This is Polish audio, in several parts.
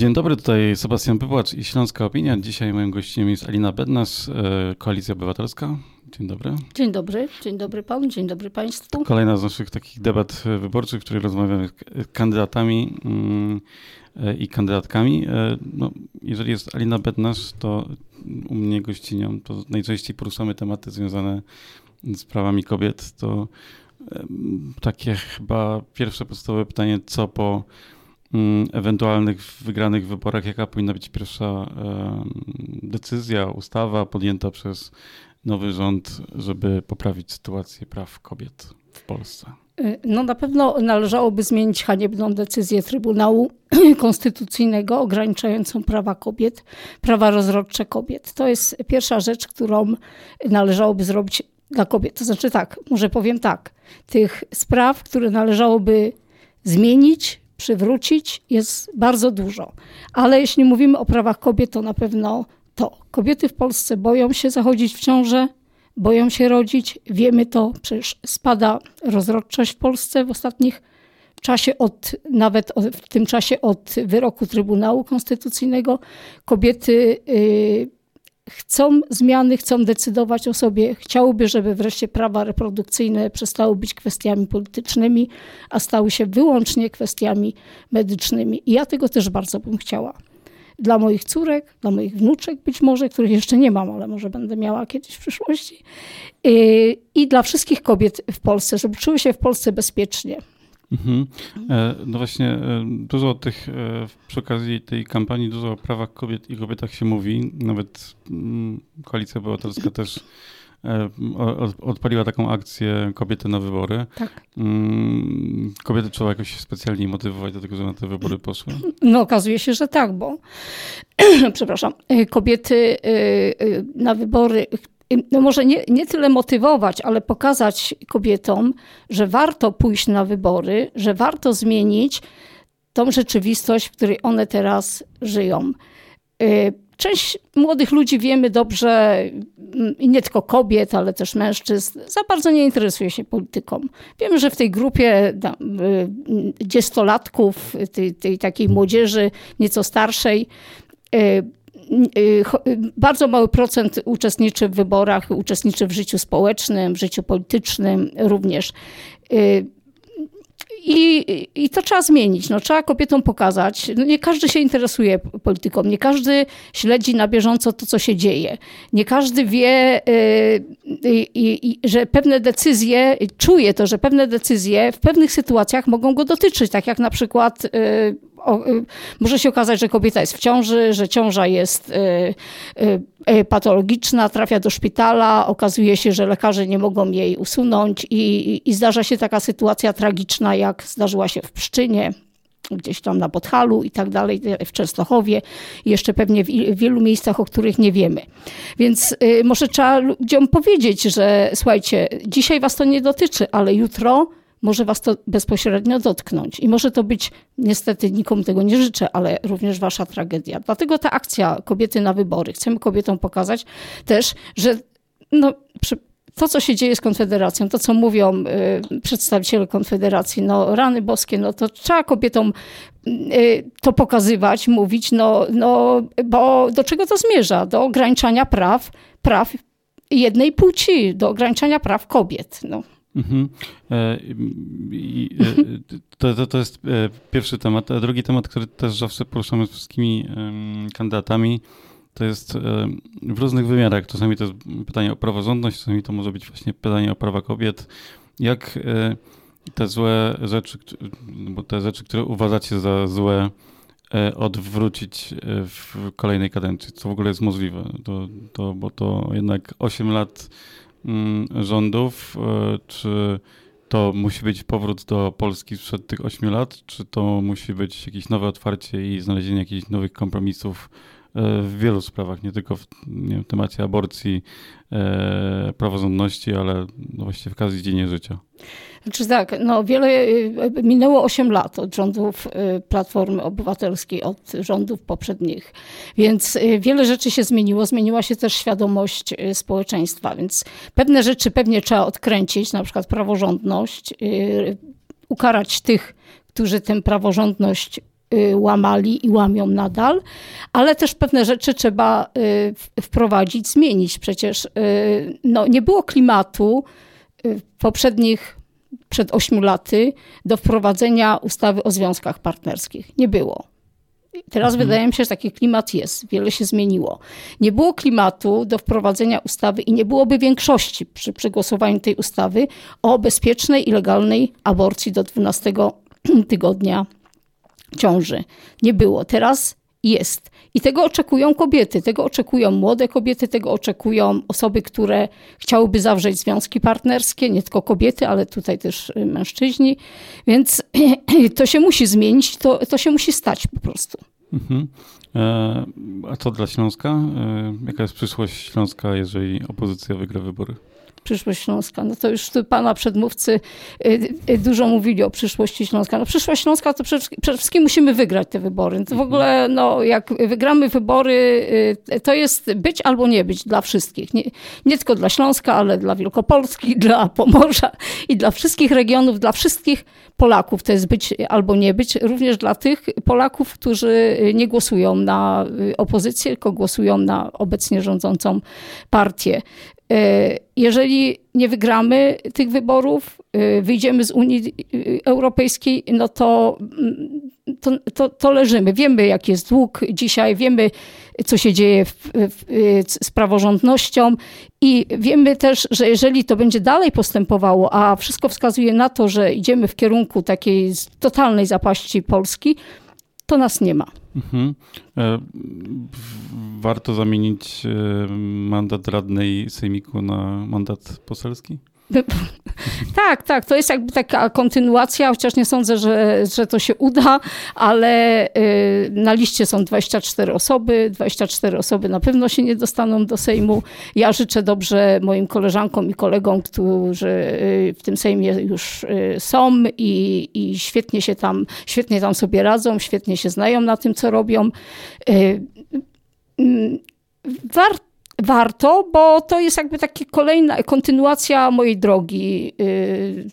Dzień dobry, tutaj Sebastian Pypłacz i Śląska Opinia. Dzisiaj moim gościem jest Alina Bednas, e, Koalicja Obywatelska. Dzień dobry. Dzień dobry, dzień dobry panu, dzień dobry państwu. Kolejna z naszych takich debat wyborczych, w której rozmawiamy z kandydatami mm, e, i kandydatkami. E, no, jeżeli jest Alina Bednas, to u mnie gościnią, to najczęściej poruszamy tematy związane z prawami kobiet. To takie chyba pierwsze podstawowe pytanie, co po ewentualnych wygranych wyborach, jaka powinna być pierwsza decyzja, ustawa podjęta przez nowy rząd, żeby poprawić sytuację praw kobiet w Polsce? Y, no na pewno należałoby zmienić haniebną decyzję Trybunału Konstytucyjnego ograniczającą prawa kobiet, prawa rozrodcze kobiet. To jest pierwsza rzecz, którą należałoby zrobić dla kobiet. To znaczy tak, może powiem tak, tych spraw, które należałoby zmienić, przywrócić, jest bardzo dużo. Ale jeśli mówimy o prawach kobiet, to na pewno to. Kobiety w Polsce boją się zachodzić w ciążę, boją się rodzić. Wiemy to, przecież spada rozrodczość w Polsce w ostatnich czasie od, nawet w tym czasie od wyroku Trybunału Konstytucyjnego. Kobiety yy, chcą zmiany, chcą decydować o sobie, chciałyby, żeby wreszcie prawa reprodukcyjne przestały być kwestiami politycznymi, a stały się wyłącznie kwestiami medycznymi. I ja tego też bardzo bym chciała. Dla moich córek, dla moich wnuczek być może, których jeszcze nie mam, ale może będę miała kiedyś w przyszłości. I dla wszystkich kobiet w Polsce, żeby czuły się w Polsce bezpiecznie. Mhm. E, no właśnie, e, dużo o tych, e, przy okazji tej kampanii, dużo o prawach kobiet i kobietach się mówi. Nawet mm, Koalicja Obywatelska też odpaliła taką akcję Kobiety na wybory. Tak. Mm, kobiety trzeba jakoś specjalnie motywować do tego, żeby na te wybory poszły? No okazuje się, że tak, bo przepraszam, kobiety na wybory no może nie, nie tyle motywować, ale pokazać kobietom, że warto pójść na wybory, że warto zmienić tą rzeczywistość, w której one teraz żyją. Y, część młodych ludzi wiemy dobrze, i nie tylko kobiet, ale też mężczyzn, za bardzo nie interesuje się polityką. Wiemy, że w tej grupie y, dziesięciolatków, tej, tej takiej młodzieży nieco starszej, y, bardzo mały procent uczestniczy w wyborach, uczestniczy w życiu społecznym, w życiu politycznym również. Y, I, I to trzeba zmienić. No, trzeba kobietom pokazać. No, nie każdy się interesuje polityką, nie każdy śledzi na bieżąco to, co się dzieje. Nie każdy wie, że pewne decyzje, czuje to, że pewne decyzje w pewnych sytuacjach mogą go dotyczyć, tak jak na przykład y, może się okazać, że kobieta jest w ciąży, że ciąża jest y, y, patologiczna, trafia do szpitala, okazuje się, że lekarze nie mogą jej usunąć i, i zdarza się taka sytuacja tragiczna, jak zdarzyła się w Pszczynie, gdzieś tam na Podhalu i tak dalej, w Częstochowie i jeszcze pewnie w wielu miejscach, o których nie wiemy. Więc może trzeba ludziom powiedzieć, że słuchajcie, dzisiaj was to nie dotyczy, ale jutro może was to bezpośrednio dotknąć. I może to być, niestety nikomu tego nie życzę, ale również wasza tragedia. Dlatego ta akcja Kobiety na wybory. Chcemy kobietom pokazać też, że no, to, co się dzieje z Konfederacją, to, co mówią y, przedstawiciele Konfederacji, no rany boskie, no to trzeba kobietom y, to pokazywać, mówić, no, no bo do czego to zmierza? Do ograniczania praw, praw jednej płci, do ograniczania praw kobiet. No. Mhm. E, to, to, to jest e, pierwszy temat. A drugi temat, który też zawsze poruszamy z wszystkimi kandydatami, to jest w różnych wymiarach. Czasami to jest pytanie o praworządność, czasami to może być właśnie pytanie o prawa kobiet. Jak e, te złe rzeczy, bo te rzeczy, które uważacie za złe, odwrócić w kolejnej kadencji, co w ogóle jest możliwe, to, to, bo to jednak 8 lat rządów, e, czy to musi być powrót do Polski sprzed tych 8 lat, czy to musi być jakieś nowe otwarcie i znalezienie jakichś nowych kompromisów w wielu sprawach, nie tylko w nie wiem, temacie aborcji, e, praworządności, ale no właściwie w każdej dziedzinie życia. Znaczy tak, no wiele, y, minęło 8 lat od rządów Platformy Obywatelskiej, od rządów poprzednich, więc wiele rzeczy się zmieniło. Zmieniła się też świadomość społeczeństwa, więc pewne rzeczy pewnie trzeba odkręcić, na przykład praworządność, ukarać tych, którzy tę praworządność łamali i łamią nadal, ale też pewne rzeczy trzeba wprowadzić, zmienić. Przecież no, nie było klimatu poprzednich przed ośmiu laty do wprowadzenia ustawy o związkach partnerskich. Nie było. Teraz mhm. wydaje mi się, że taki klimat jest, wiele się zmieniło. Nie było klimatu do wprowadzenia ustawy i nie byłoby większości przy przegłosowaniu tej ustawy o bezpiecznej i legalnej aborcji do 12 tygodnia ciąży. Nie było. Teraz jest. I tego oczekują kobiety, tego oczekują młode kobiety, tego oczekują osoby, które chciałyby zawrzeć związki partnerskie, nie tylko kobiety, ale tutaj też y, mężczyźni. Więc to się musi zmienić, to, to się musi stać po prostu. Mhm. E, a co dla Śląska? E, jaka jest przyszłość Śląska, jeżeli opozycja wygra wybory? Przyszłość Śląska. No to już tu pana przedmówcy y, y, dużo mówili o przyszłości Śląska. No przyszłość Śląska to przede wszystkim musimy wygrać te wybory. To w mhm. ogóle, no jak wygramy wybory, y, to jest być albo nie być dla wszystkich. Nie, nie tylko dla Śląska, ale dla Wielkopolski, dla Pomorza i dla wszystkich regionów, dla wszystkich Polaków to jest być albo nie być. Również dla tych Polaków, którzy nie głosują na opozycję, tylko głosują na obecnie rządzącą partię. E, jeżeli nie wygramy tych wyborów, e, wyjdziemy z Unii Europejskiej, no to, mm, to, to, to leżymy. Wiemy, jaki jest dług dzisiaj, wiemy, co się dzieje w, w, z praworządnością i wiemy też, że jeżeli to będzie dalej postępowało, a wszystko wskazuje na to, że idziemy w kierunku takiej totalnej zapaści Polski, to nas nie ma. Mhm. E, warto zamienić e, mandat radnej sejmiku na mandat poselski? Tak, tak, to jest jakby taka kontynuacja, chociaż nie sądzę, że, że to się uda, ale y, na liście są 24 osoby, 24 osoby na pewno się nie dostaną do Sejmu. Ja życzę dobrze moim koleżankom i kolegom, którzy y, w tym Sejmie już y, są i, i świetnie się tam, świetnie tam sobie radzą, świetnie się znają na tym, co robią. Warto warto, bo to jest jakby taka kolejna kontynuacja mojej drogi yy,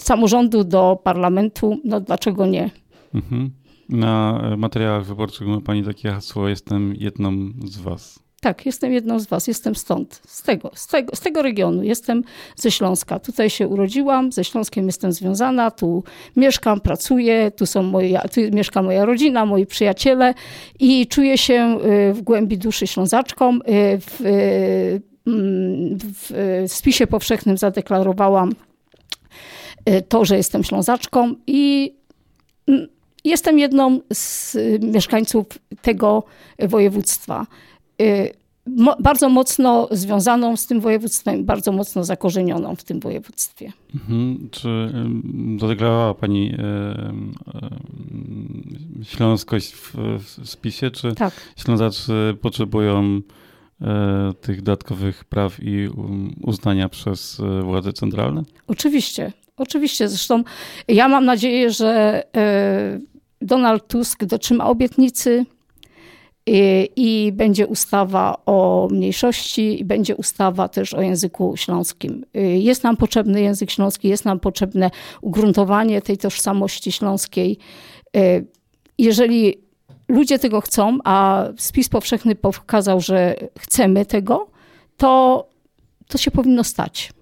samorządu do parlamentu. No dlaczego nie? Mhm. Na materiałach wyborczych ma Pani takie hasło: Jestem jedną z Was. Tak, jestem jedną z was, jestem stąd, z tego, z tego, z tego regionu, jestem ze Śląska. Tutaj się urodziłam, ze Śląskiem jestem związana, tu mieszkam, pracuję, tu, są moje, tu mieszka moja rodzina, moi przyjaciele i czuję się y, w głębi duszy Ślązaczką. Y, w, y, mm, w, w spisie powszechnym zadeklarowałam to, że jestem Ślązaczką i mm, jestem jedną z mieszkańców tego województwa. Y, bardzo mocno związaną z tym województwem, bardzo mocno zakorzenioną w tym województwie. Mhm. Czy zadeklarowała Pani śląskość w, w spisie? Czy tak. Ślązacy potrzebują tych dodatkowych praw i um, uznania przez władze centralne? Oczywiście, oczywiście. Zresztą ja mam nadzieję, że Donald Tusk dotrzyma obietnicy, i będzie ustawa o mniejszości, i będzie ustawa też o języku śląskim. Jest nam potrzebny język śląski, jest nam potrzebne ugruntowanie tej tożsamości śląskiej. Jeżeli ludzie tego chcą, a spis powszechny pokazał, że chcemy tego, to, to się powinno stać.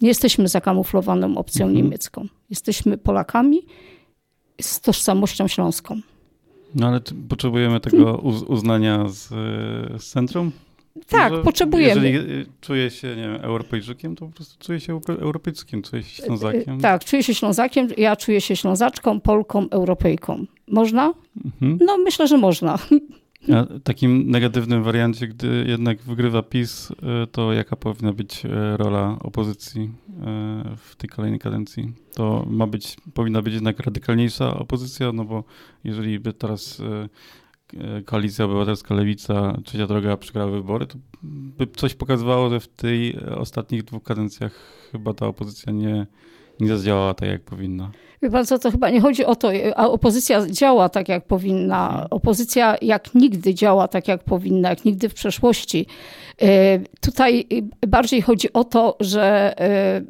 Nie jesteśmy zakamuflowaną opcją mhm. niemiecką. Jesteśmy Polakami z tożsamością śląską. No ale potrzebujemy tego uznania z, z centrum? Tak, Może potrzebujemy. Jeżeli y, czuję się, nie wiem, Europejczykiem, to po prostu czuję się Europejczykiem, czuję się Ślązakiem. Tak, czuję się Ślązakiem, ja czuję się Ślązaczką, Polką, Europejką. Można? Mhm. No myślę, że można. A takim negatywnym wariancie, gdy jednak wygrywa PiS, y, to jaka powinna być y, rola opozycji y, w tej kolejnej kadencji? To ma być, powinna być jednak radykalniejsza opozycja, no bo jeżeli by teraz Koalicja Obywatelska, Lewica, Trzecia Droga przegrała wybory, to by coś pokazywało, że w tej ostatnich dwóch kadencjach chyba ta opozycja nie, nie zadziałała tak, jak powinna. Wie pan co, to chyba nie chodzi o to, a opozycja działa tak, jak powinna. Opozycja jak nigdy działa tak, jak powinna, jak nigdy w przeszłości. E, tutaj bardziej chodzi o to, że e,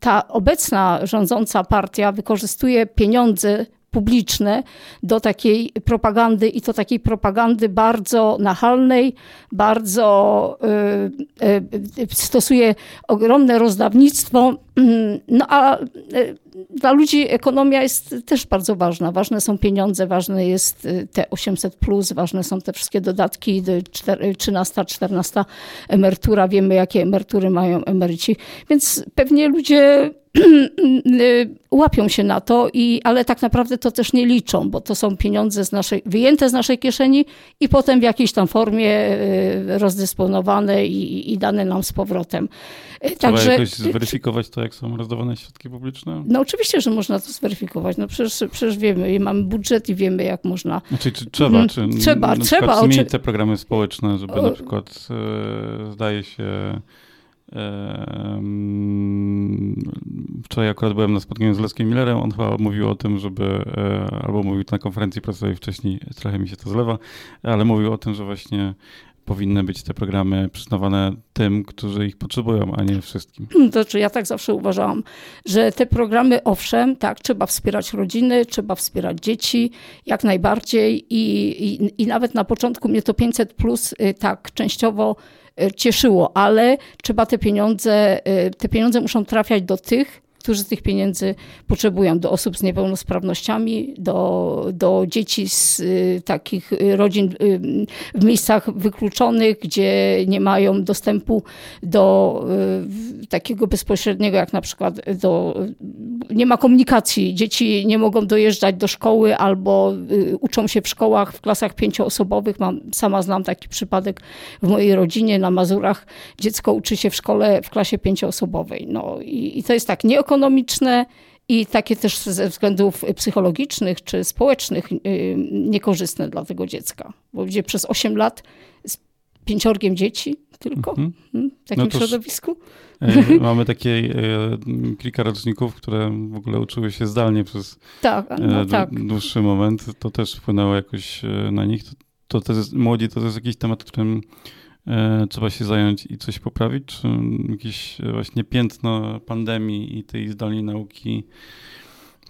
ta obecna rządząca partia wykorzystuje pieniądze publiczne do takiej propagandy i to takiej propagandy bardzo nachalnej, bardzo y, y, stosuje ogromne rozdawnictwo. No a dla ludzi ekonomia jest też bardzo ważna. Ważne są pieniądze, ważne jest te 800, plus, ważne są te wszystkie dodatki, 13, 14 emerytura. Wiemy, jakie emerytury mają emeryci. Więc pewnie ludzie łapią się na to, i, ale tak naprawdę to też nie liczą, bo to są pieniądze z naszej, wyjęte z naszej kieszeni i potem w jakiejś tam formie y, rozdysponowane i, i dane nam z powrotem. Y, Trzeba Także, jakoś zweryfikować to, jak są rozdawane środki publiczne? No oczywiście, że można to zweryfikować. No przecież, przecież wiemy, mamy budżet i wiemy, jak można. Znaczy, czy trzeba? Czy trzeba, trzeba. Zmienić te programy społeczne, żeby na przykład, e, zdaje się, Wczoraj akurat byłem na spotkaniu z Leskiem Millerem, on chyba mówił o tym, żeby, e, albo mówił na konferencji prasowej wcześniej, trochę mi się to zlewa, ale mówił o tym, że właśnie powinny być te programy przyznawane tym, którzy ich potrzebują, a nie wszystkim. To znaczy, ja tak zawsze uważałam, że te programy, owszem, tak, trzeba wspierać rodziny, trzeba wspierać dzieci, jak najbardziej. I, i, i nawet na początku mnie to 500 plus y, tak częściowo y, cieszyło, ale trzeba te pieniądze, y, te pieniądze muszą trafiać do tych, którzy tych pieniędzy potrzebują, do osób z niepełnosprawnościami, do, do dzieci z y, takich rodzin y, w miejscach wykluczonych, gdzie nie mają dostępu do y, takiego bezpośredniego, jak na przykład do, nie ma komunikacji. Dzieci nie mogą dojeżdżać do szkoły albo uczą się w szkołach w klasach pięcioosobowych. Mam, sama znam taki przypadek w mojej rodzinie na Mazurach. Dziecko uczy się w szkole w klasie pięcioosobowej. No i, i to jest tak, nie ekonomiczne i takie też ze względów psychologicznych czy społecznych y, niekorzystne dla tego dziecka. Bo gdzie przez 8 lat z pięciorgiem dzieci tylko mhm. Hmm, w takim no środowisku. E, mamy takie e, kilka roczników, które w ogóle uczyły się zdalnie przez tak, no, e, tak. dłuższy moment. To też wpłynęło jakoś na nich. To, to, jest, młodzi to jest jakiś temat, którym trzeba się zająć i coś poprawić? Czy jakieś e, właśnie piętno pandemii i tej zdalnej nauki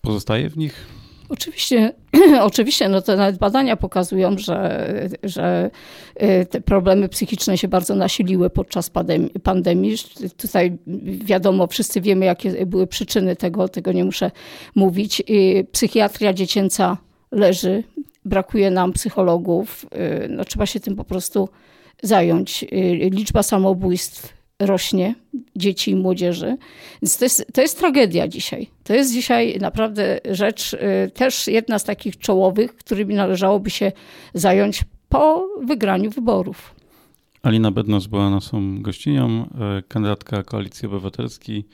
pozostaje w nich? Oczywiście, oczywiście, no te nawet badania pokazują, że, że e, te problemy psychiczne się bardzo nasiliły podczas pandemii. Tutaj wiadomo, wszyscy wiemy, jakie były przyczyny tego, tego nie muszę mówić. Psychiatria dziecięca leży, brakuje nam psychologów, no trzeba się tym po prostu zająć. Y, liczba samobójstw rośnie, dzieci i młodzieży. Więc to jest, to jest tragedia dzisiaj. To jest dzisiaj naprawdę rzecz, y, też jedna z takich czołowych, którymi należałoby się zająć po wygraniu wyborów. Alina Bednosz była naszą gościnią, e, kandydatka Koalicji Obywatelskiej,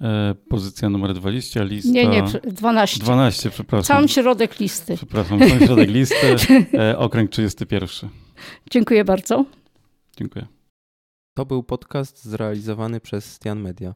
e, pozycja numer 20, lista... Nie, nie, 12. 12, przepraszam. Sam środek listy. Przepraszam, sam środek listy, e, okręg 31. Dziękuję bardzo. Dziękuję. To był podcast zrealizowany przez Stian Media.